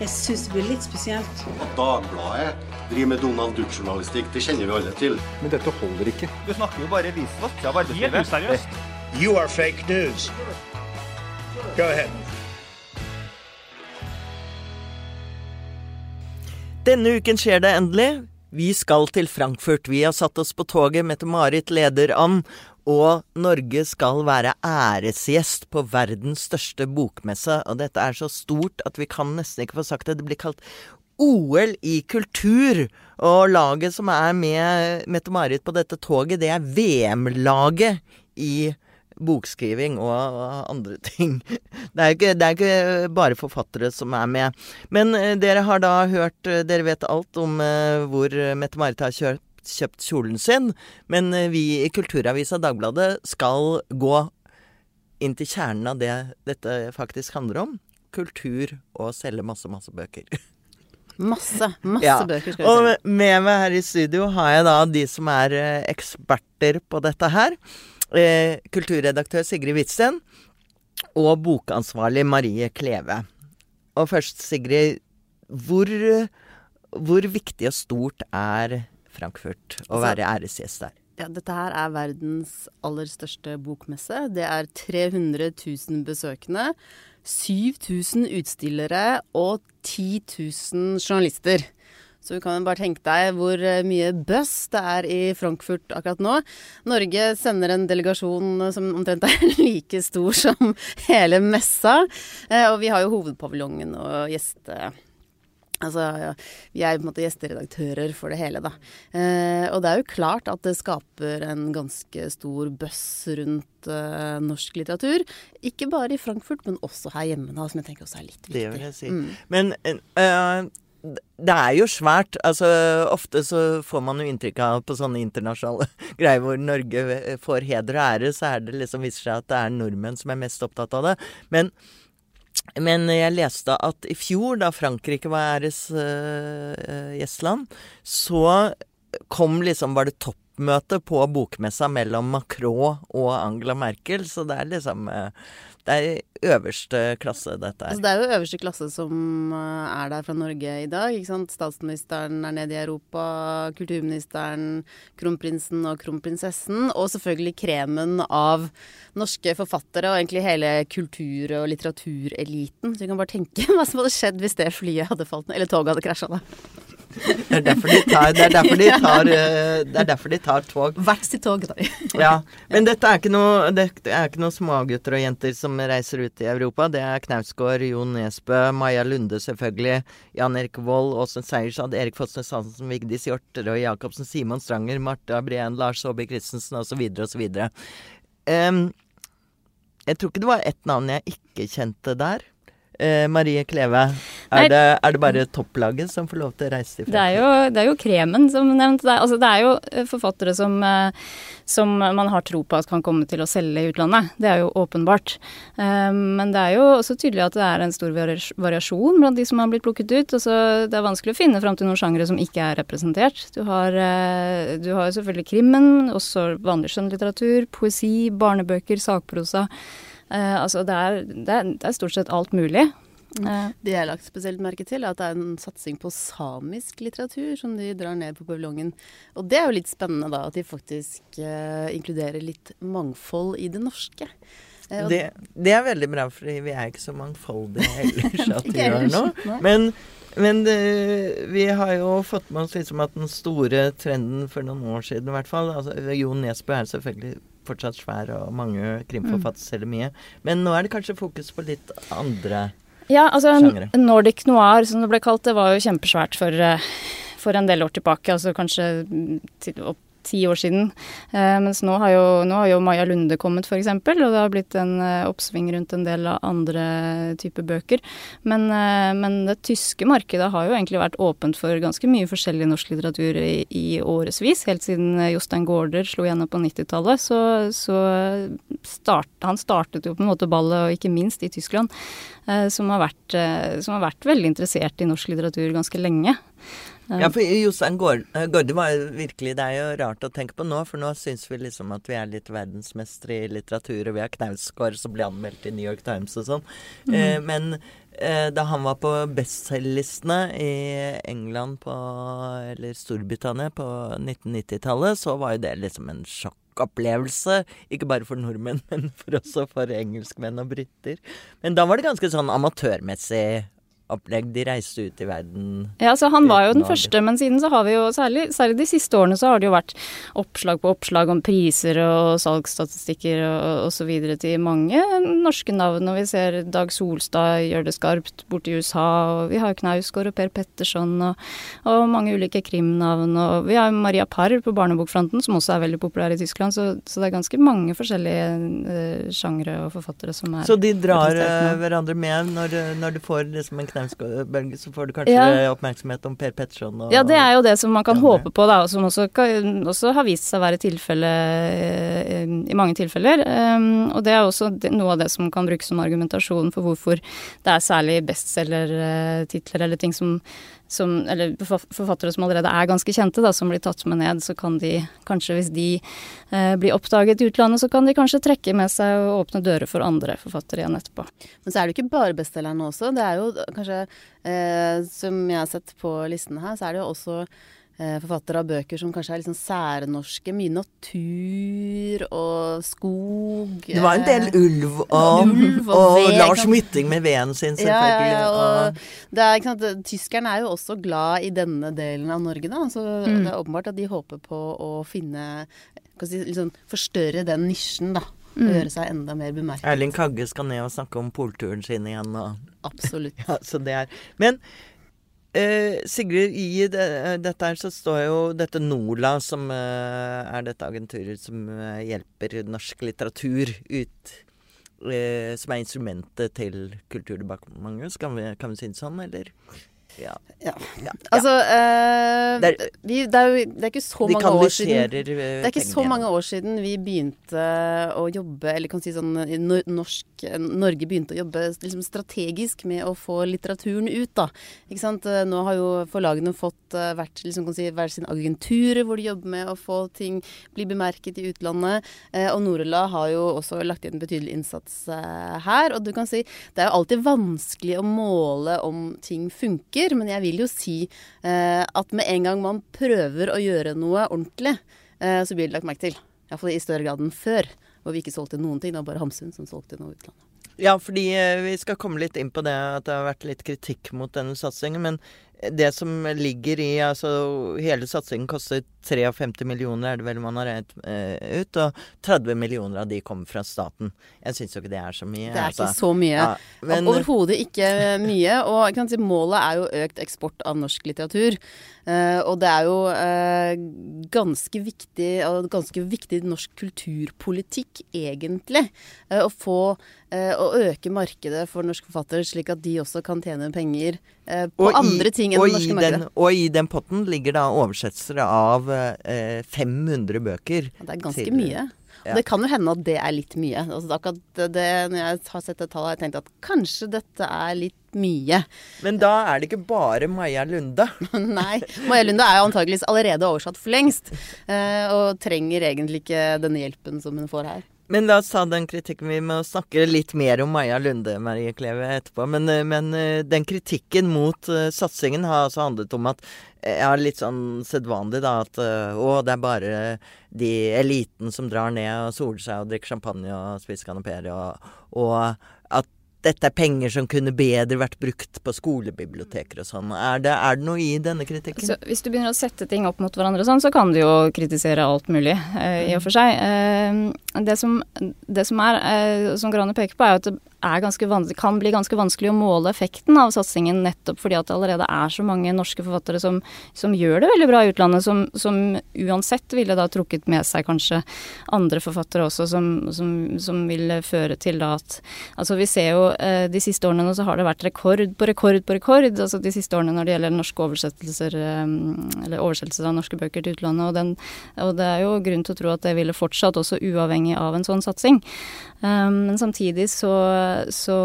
Jeg syns det blir litt spesielt. At Dagbladet driver med Donald Duck-journalistikk, det kjenner vi alle til. Men dette holder ikke. Du snakker jo bare visvask av arbeidslivet. Helt useriøst. You are fake news. Go ahead. Denne uken skjer det endelig. Vi skal til Frankfurt. Vi har satt oss på toget. Mette-Marit leder an. Og Norge skal være æresgjest på verdens største bokmesse. Og dette er så stort at vi kan nesten ikke få sagt det. Det blir kalt OL i kultur. Og laget som er med Mette-Marit på dette toget, det er VM-laget i bokskriving og andre ting. Det er, ikke, det er ikke bare forfattere som er med. Men eh, dere har da hørt eh, Dere vet alt om eh, hvor Mette-Marit har kjørt, kjøpt kjolen sin. Men eh, vi i Kulturavisa Dagbladet skal gå inn til kjernen av det dette faktisk handler om. Kultur og selge masse, masse bøker. Masse, masse Ja. bøker skal Og vi se. med meg her i studio har jeg da de som er eh, eksperter på dette her. Eh, kulturredaktør Sigrid Hvitsten og bokansvarlig Marie Kleve. Og først, Sigrid. Hvor, hvor viktig og stort er Frankfurt å Altså- være æresgjest der? Ja, dette her er verdens aller største bokmesse. Det er 300 000 besøkende, 7000 utstillere og 10 000 journalister. Så du kan bare tenke deg hvor eh, mye buzz det er i Frankfurt akkurat nå. Norge sender en delegasjon som omtrent er like stor som hele messa. Eh, Og vi har jo hovedpaviljongen og gjeste... Altså, ja, vi er på en måte gjesteredaktører for det hele, da. Eh, og det er jo klart at det skaper en ganske stor bøss rundt eh, norsk litteratur. Ikke bare i Frankfurt, men også her hjemme, da, som jeg tenker også er litt viktig. Det vil jeg si. Mm. Men uh, det er jo svært. Altså, ofte så får man jo inntrykk av på sånne internasjonale greier hvor Norge får heder og ære, så er det liksom viser seg at det er nordmenn som er mest opptatt av det. Men men jeg leste at i fjor, da Frankrike var æresgjestland, så kom liksom Var det toppmøte på bokmessa mellom Macron og Angela Merkel. Så det er liksom eh, Det er øverste klasse, dette her. Altså, det er jo øverste klasse som eh, er der fra Norge i dag. ikke sant? Statsministeren er nede i Europa, kulturministeren, kronprinsen og kronprinsessen. Og selvfølgelig kremen av norske forfattere og egentlig hele kultur- og litteratureliten. Så vi kan bare tenke hva som hadde skjedd hvis det flyet hadde falt ned, eller toget hadde krasja da. Det er derfor de tar, det er derfor de tar, eh, det er derfor de tar tog. Hvert sitt tog, da. Ja, Men dette er ikke noe, det er ikke noe smågutter og jenter som reiser ut i Europa. Det er Knausgård, Jo Nesbø, Maja Lunde selvfølgelig, Jan Erik Vold, Åsen Seierstad, Erik Fossnes Hansen, Vigdis Hjorter og Jacobsen, Simon Stranger, Marta Breen, Lars Saabye Christensen osv. osv. Um, jeg tror ikke det var ett navn jeg ikke kjente der. Eh, Marie Kleve, er det, er det bare topplaget som får lov til å reise til Det er, jo, det er jo kremen, som nevnt. Det er, altså, det er jo eh, forfattere som, eh, som man har tro på at kan komme til å selge i utlandet. Det er jo åpenbart. Eh, Men det er jo også tydelig at det er en stor variasjon blant de som har blitt plukket ut. Altså, det er vanskelig å finne fram til noen sjangere som ikke er representert. Du har, du har selvfølgelig krimmen, også vanlig skjønnlitteratur, poesi, barnebøker, sakprosa. Eh, altså det er, det, er, det er stort sett alt mulig. Uh, Det jeg har lagt spesielt merke til, er at det er en satsing på samisk litteratur som de drar ned på paviljongen. Og det er jo litt spennende da, at de faktisk uh, inkluderer litt mangfold i det norske. Det, det er veldig bra, fordi vi er ikke så mangfoldige ellers at vi gjør noe. Men, men det, vi har jo fått med oss liksom at den store trenden for noen år siden i hvert fall altså, Jo Nesbø er selvfølgelig fortsatt svær, og mange krimforfattere selger mye. Men nå er det kanskje fokus på litt andre Ja, altså Sjangere. Nordic noir, som det ble kalt, det var jo kjempesvært for, eh, for en del år tilbake. Altså kanskje mm, opp ti år siden. Eh, mens nå har, jo, nå har jo Maja Lunde kommet, f.eks., og det har blitt en eh, oppsving rundt en del av andre typer bøker. Men, eh, men det tyske markedet har jo egentlig vært åpent for ganske mye forskjellig norsk litteratur i, i årevis. Helt siden Jostein Gaarder slo igjennom på 90-tallet, så, så start, han startet jo på en måte ballet, og ikke minst i Tyskland som, har vært, som har vært veldig interessert i norsk litteratur ganske lenge. Ja, for Jostein Gaarde var jo virkelig Det er jo rart å tenke på nå, for nå syns vi liksom at vi er litt verdensmestere i litteratur, og vi har Knausgård som ble anmeldt i New York Times og sånn. Mm. Eh, men eh, da han var på bestselgerlistene i England på, eller Storbritannia på 1990-tallet, så var jo det liksom en sjokk sjokkopplevelse. Ikke bare for nordmenn, men for også for engelskmenn og briter. Men da var det ganske sånn amatørmessig opplegg. De reiste ut i verden. Ja, så Han var jo den første, men siden så har vi jo særlig, særlig, de siste årene så har det jo vært oppslag på oppslag om priser og salgsstatistikker og osv. til mange norske navn. Og vi ser Dag Solstad gjør det skarpt borti USA, og vi har Knausgård og Per Petterson og, og mange ulike krimnavn. Og vi har Maria Parr på barnebokfronten, som også er veldig populær i Tyskland. Så, så det er ganske mange forskjellige uh, sjangre og forfattere som er Så de drar uh, hverandre med når, når du får liksom en Knausgård, så får du kanskje ja. oppmerksomhet om Per Petterson og Ja, det er jo det som man kan ja, håpe på, da, og som også, også, har vist seg å være tilfelle eh, i mange tilfeller. Um, og det er også noe av det som kan brukes som argumentasjon for hvorfor det er særlig bestselgertitler eller ting som som, eller forfattere som allerede er ganske kjente, da, som blir tatt med ned, så kan de kanskje, hvis de eh, blir oppdaget i utlandet, så kan de kanskje trekke med seg og åpne dører for andre forfattere igjen etterpå. Men så er det ikke bare bestselgerne også. Det er jo kanskje, eh, som jeg har sett på listen her, så er det jo også forfattere av bøker som kanskje er litt sånn særnorske. Mye natur og skog. Det var en del eh, ulv og, ulv og, og Lars Mytting med veden sin, selvfølgelig. Ja, ja, og det er, ikke sant, Tyskerne er jo også glad i denne delen av Norge, da. Så mm. det er åpenbart at de håper på å finne si, liksom, Forstørre den nisjen, da. Mm. Og gjøre seg enda mer bemerket. Erling Kagge skal ned og snakke om polturen sin igjen. Og... Absolutt. ja, så det er... Men Eh, Sigrid, i det, dette her så står jo dette NOLA, som eh, er dette agenturet som eh, hjelper norsk litteratur ut eh, Som er instrumentet til Kulturdepartementet, kan vi, kan vi si det sånn, eller? Ja. ja. ja. Altså eh, det, er, vi, det, er jo, det, er, ikke så mange år siden eh, Det er ikke så mange år siden vi begynte å jobbe, eller kan si sånn norsk, Norge begynte å jobbe liksom strategisk med å få litteraturen ut, da. Ikke sant. Eh, nå har jo forlagene fått eh, hvert, liksom si, hver sin agentur hvor de jobber med å få ting bli bemerket i utlandet. Eh, og Norella har jo også lagt inn betydelig innsats eh, her. Og du kan si det er jo alltid vanskelig å måle om ting funker men jeg vil jo si eh, at med en gang man prøver å gjøre noe ordentlig, eh, så blir det lagt merke til. Iallfall i større grad enn før, hvor vi ikke solgte noen ting. Det var bare Hamsun som solgte noe utlandet. Ja, fordi eh, vi skal komme litt inn på det at det har vært litt kritikk mot denne satsingen. Men det som ligger i altså Hele satsingen koster 53 millioner, er det vel man har regnet uh, ut. Og 30 millioner av de kommer fra staten. Jeg syns jo ikke det er så mye. Det er altså. ikke så mye. Ja, men, Overhodet ikke mye. Og si, målet er jo økt eksport av norsk litteratur. Uh, og det er jo uh, ganske viktig, og ganske viktig norsk kulturpolitikk, egentlig, å få å øke markedet for norske forfattere, slik at de også kan tjene penger på og andre i, ting enn det norske markedet. Den, og i den potten ligger da oversettelser av eh, 500 bøker. Ja, det er ganske til, mye. Ja. Det kan jo hende at det er litt mye. Altså, det, når jeg har sett det tallet, har jeg tenkt at kanskje dette er litt mye. Men da er det ikke bare Maja Lunde? Nei. Maja Lunde er jo antageligvis allerede oversatt for lengst. Eh, og trenger egentlig ikke denne hjelpen som hun får her. Men la oss ta den kritikken. Vi må snakke litt mer om Maja Lunde Marie Kleve, etterpå. Men, eh, men eh, den kritikken mot uh, satsingen har altså handlet om at ja, litt sånn sedvanlig, da, at å, det er bare de eliten som drar ned og soler seg og drikker champagne og spiser kanapeer, og, og at dette er penger som kunne bedre vært brukt på skolebiblioteker og sånn. Er er det noe i denne kritikken? Så hvis du begynner å sette ting opp mot hverandre sånn, så kan du jo kritisere alt mulig, eh, i og for seg. Eh, det, som, det, som, er, eh, som Grane peker på, er at det kan bli ganske vanskelig å måle effekten av satsingen, nettopp fordi at det allerede er så mange norske forfattere som, som gjør det veldig bra i utlandet, som, som, uansett ville da trukket med seg kanskje andre forfattere også, som, som vil føre til da at Altså vi ser jo eh, de siste årene nå så har det vært rekord på rekord på rekord, altså de siste årene når det gjelder norske oversettelser, eh, eller oversettelser av norske bøker til utlandet, og, den, og det er jo grunn til å tro at det ville fortsatt, også uavhengig av en sånn satsing. Um, men samtidig så så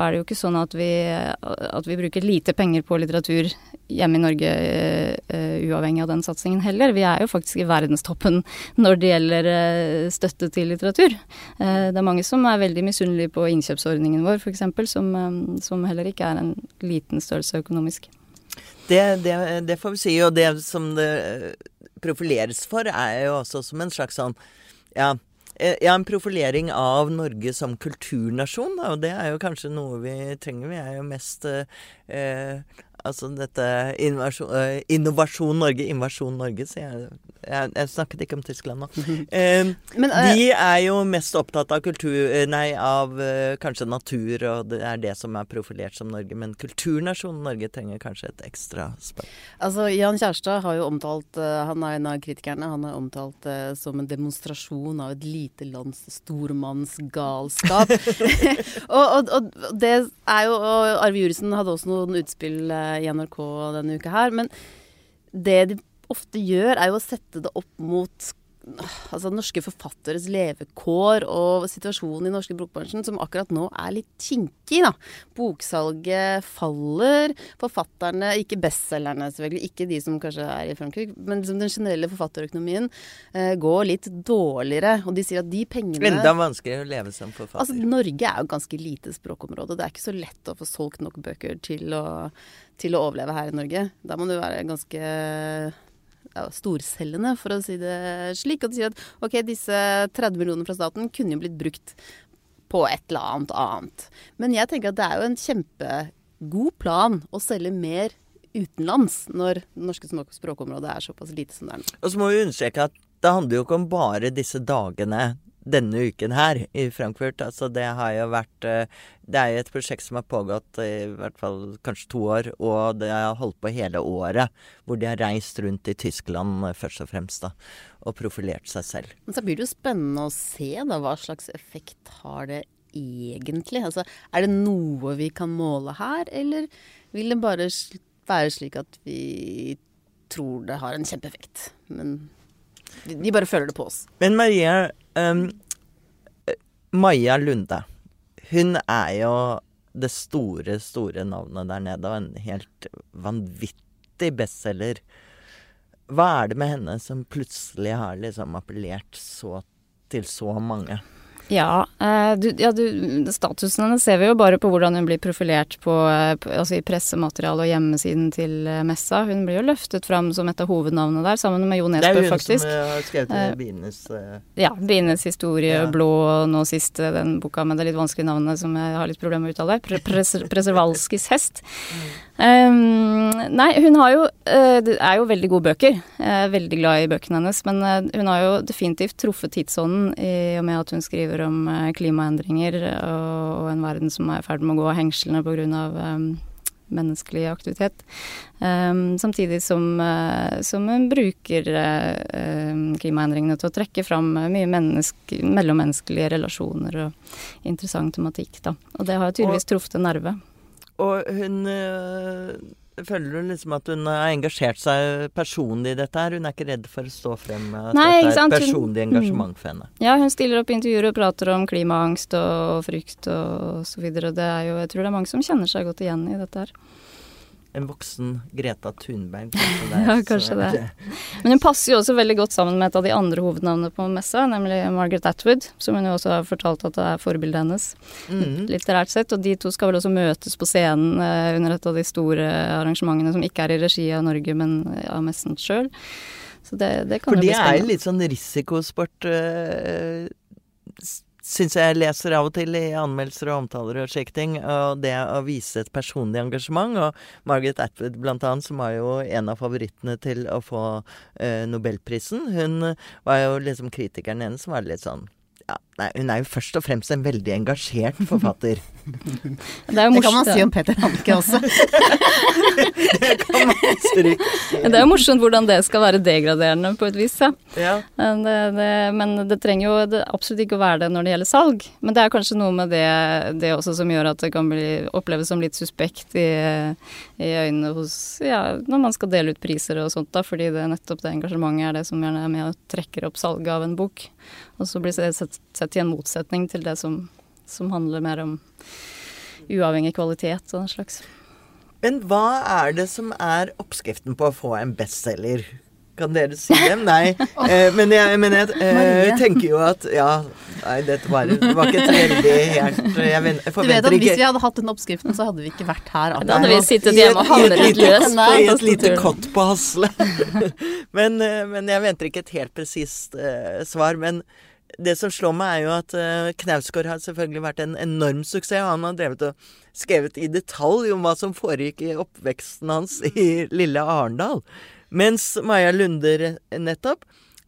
er det jo ikke sånn at vi, at vi bruker lite penger på litteratur hjemme i Norge, uh, uavhengig av den satsingen heller. Vi er jo faktisk i verdenstoppen når det gjelder uh, støtte til litteratur. Uh, det er mange som er veldig misunnelige på innkjøpsordningen vår, f.eks., som, um, som heller ikke er en liten størrelse økonomisk. Det, det, det, får vi si. Og det som det profileres for, er jo også som en slags sånn ja, ja, en profilering av Norge som kulturnasjon, og det er jo kanskje noe vi trenger. Vi er jo mest eh, Altså dette innovasjon, uh, innovasjon Norge, invasjon Norge, sier jeg, jeg, jeg, snakket ikke om Tyskland nå. Uh, Men, uh, de er jo mest opptatt av kultur Nei, av kanskje natur, og det er det som er profilert som Norge. Men kulturnasjonen Norge trenger kanskje et ekstra spørsmål. Altså, Jan Kjærstad har jo omtalt Han er en av kritikerne. Han har omtalt det som en demonstrasjon av et lite lands stormannsgalskap. og, og, og, det er jo og Arve Juritzen hadde også noen utspill i NRK denne uka her. Men det de ofte gjør, er jo å sette det opp mot altså, norske forfatteres levekår og situasjonen i norske bokbransjen, som akkurat nå er litt kinkig. da. Boksalget faller. Forfatterne, ikke bestselgerne selvfølgelig, ikke de som kanskje er i Frankrike, men liksom den generelle forfatterøkonomien eh, går litt dårligere. Og de sier at de pengene Enda vanskeligere å leve som forfatter. Altså, Norge er jo ganske lite språkområde. Det er ikke så lett å få solgt nok bøker til å, til å overleve her i Norge. Da må du være ganske ja, storcellene, for å si det slik. Og de sier at ok, disse 30 millionene fra staten kunne jo blitt brukt på et eller annet annet. Men jeg tenker at det er jo en kjempegod plan å selge mer utenlands når det norske språkområdet er såpass lite som det er nå. Og så må vi understreke at det handler jo ikke om bare disse dagene denne uken her i Frankfurt. Altså det har jo vært eh, Det er jo et prosjekt som har pågått i hvert fall kanskje to år, og det har holdt på hele året. Hvor de har reist rundt i Tyskland eh, først og fremst, da. Og profilert seg selv. Men så blir det jo spennende å se da hva slags effekt har det egentlig? Altså er det noe vi kan måle her, eller vil det bare være slik at vi tror det har en kjempeeffekt? Men de bare føler det på oss. Men Maria um, Maja Lunde, hun er jo det store, store navnet der nede, og en helt vanvittig bestselger. Hva er det med henne som plutselig har liksom appellert så til så mange? Ja, eh, du, ja du, statusen hennes ser vi jo bare på hvordan hun blir profilert på, eh, altså i pressemateriale og hjemmesiden til eh, messa. Hun blir jo løftet fram som et av hovednavnene der, sammen med Jo Nesbø, faktisk. Det er jo hun som har skrevet Bienes uh... Ja. Bienes historie, ja. Blå, og nå sist den boka med det litt vanskelige navnet som jeg har litt problemer med å uttale. Pre Preservalskis hest. Mm. Um, nei, hun har jo uh, Det er jo veldig gode bøker. Jeg er veldig glad i bøkene hennes. Men uh, hun har jo definitivt truffet tidsånden i og med at hun skriver om uh, klimaendringer og, en verden som er i ferd med å gå av hengslene pga. Um, menneskelig aktivitet. Um, samtidig som, som, hun bruker klimaendringene til å trekke fram mye mellommenneskelige relasjoner og interessant tematikk. Da. Og det har tydeligvis truffet en nerve. Og hun Føler du liksom at hun har engasjert seg personlig i dette her? Hun er ikke redd for å stå frem med at Nei, dette er et personlig engasjement for henne? Ja, hun stiller opp i intervjuer og prater om klimaangst og frykt og så videre. Det er jo, jeg tror det er mange som kjenner seg godt igjen i dette her en voksen Greta Thunberg. Kanskje det. ja, kanskje det. Men hun passer jo også veldig godt sammen med et av de andre hovednavnene på messa, nemlig Margaret Atwood, som hun jo også har fortalt at det er forbildet hennes, mm. litterært sett. Og de to skal vel også møtes på scenen uh, under et av de store arrangementene som ikke er i regi av Norge, men av messen sjøl. Så det, det kan For jo bli spennende. For det er litt sånn risikosport. Uh, syns jeg leser av og til i anmeldelser og omtaler og slike ting. Og det å vise et personlig engasjement. Og Margaret Atwood blant annet, som var jo en av favorittene til å få eh, nobelprisen, hun var jo liksom kritikeren hennes var litt sånn ja, nei, hun er jo først og fremst en veldig engasjert forfatter. det, det, kan man si om Peter Hanke også. det kan man stryke Det er jo morsomt hvordan det skal være degraderende på et vis, ja. ja. Men, det, det, men det trenger jo absolutt ikke å være det når det gjelder salg. Men det er kanskje noe med det, det også som gjør at det kan bli, oppleves som litt suspekt i, i øynene hos Ja, når man skal dele ut priser og sånt, da, fordi det nettopp det engasjementet er det som gjerne er med og trekker opp salget av en bok. Og så blir det sett, sett i en motsetning til det som som handler mer om uavhengig kvalitet og den slags. Men hva er det som er oppskriften på å få en bestselger? Kan dere si dem? Nei. Eh, men jeg, men jeg eh, tenker jo at Ja, nei, dette var, det var ikke et veldig helt Jeg, ven, jeg Du vet forventer at Hvis vi hadde hatt den oppskriften, så hadde vi ikke vært her. Da hadde vi sittet hjemme og handlet i et løs I et lite kott på Hasle. men, eh, men jeg venter ikke et helt presist eh, svar. Men det som slår meg, er jo at uh, Knausgård har selvfølgelig vært en enorm suksess. Og han har drevet og skrevet i detalj om hva som foregikk i oppveksten hans i lille Arendal. Mens Maja Lunder nettopp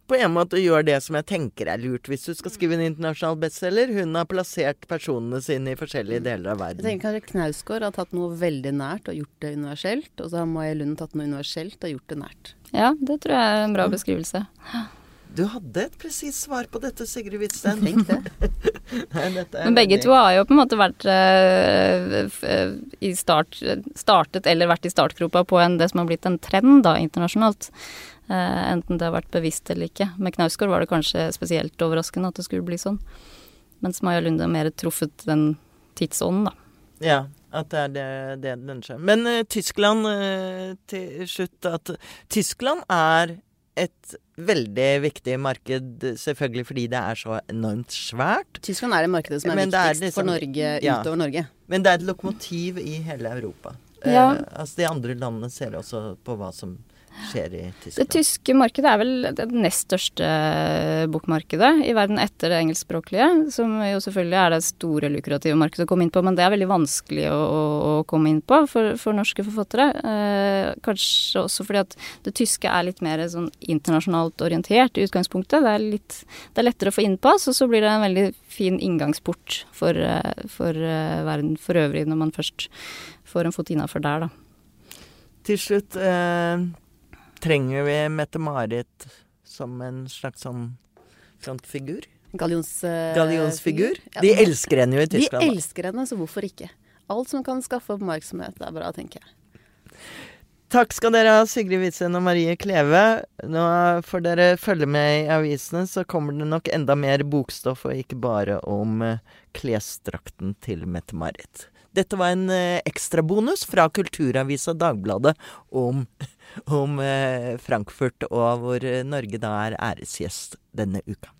på en måte gjør det som jeg tenker er lurt hvis du skal skrive en internasjonal bestselger. Hun har plassert personene sine i forskjellige deler av verden. Jeg tenker kanskje Knausgård har tatt noe veldig nært og gjort det universelt. Og så har Maja Lund tatt noe universelt og gjort det nært. Ja, det tror jeg er en bra beskrivelse. Du hadde et presist svar på dette, Sigrid Hvitsten. Tenk det. Nei, Men begge to har jo på en måte vært eh, eh, i start, startet eller vært i startgropa på en, det som har blitt en trend da, internasjonalt. Eh, enten det har vært bevisst eller ikke. Med Knausgård var det kanskje spesielt overraskende at det skulle bli sånn. Mens Maja Lunde har mer truffet den tidsånden, da. Ja, at det er det, det den skjer. Men uh, Tyskland, uh, til slutt at Tyskland er et veldig viktig marked, selvfølgelig fordi det er så enormt svært. Tyskland er det markedet som er Men viktigst er liksom- for Norge ja. utover Norge. Men det er et lokomotiv i hele Europa. Ja. Eh, altså De andre landene ser også på hva som skjer i Tyskland? Det tyske markedet er vel det nest største bokmarkedet i verden etter det engelskspråklige, som jo selvfølgelig er det store, lukrative markedet å komme inn på, men det er veldig vanskelig å, å, å komme inn på for, for norske forfattere. Eh, kanskje også fordi at det tyske er litt mer sånn internasjonalt orientert i utgangspunktet. Det er, litt, det er lettere å få innpass, og så blir det en veldig fin inngangsport for, eh, for uh, verden for øvrig, når man først får en fot innafor der, da. Til slutt eh, trenger vi Mette-Marit som en slags sånn frontfigur. Gallions, eh, Gallionsfigur. Ja, De elsker henne jo i Tyskland. De elsker henne, så hvorfor ikke? Alt som kan skaffe oppmerksomhet, er bra, tenker jeg. Takk skal dere ha, Sigrid Witzen og Marie Kleve. Nå får dere følge med i avisene, så kommer det nok enda mer bokstoff, og ikke bare om eh, klesdrakten til Mette-Marit. Dette var en eh, ekstrabonus fra kulturavisa Dagbladet om, om eh, Frankfurt, og hvor Norge da er æresgjest denne uka.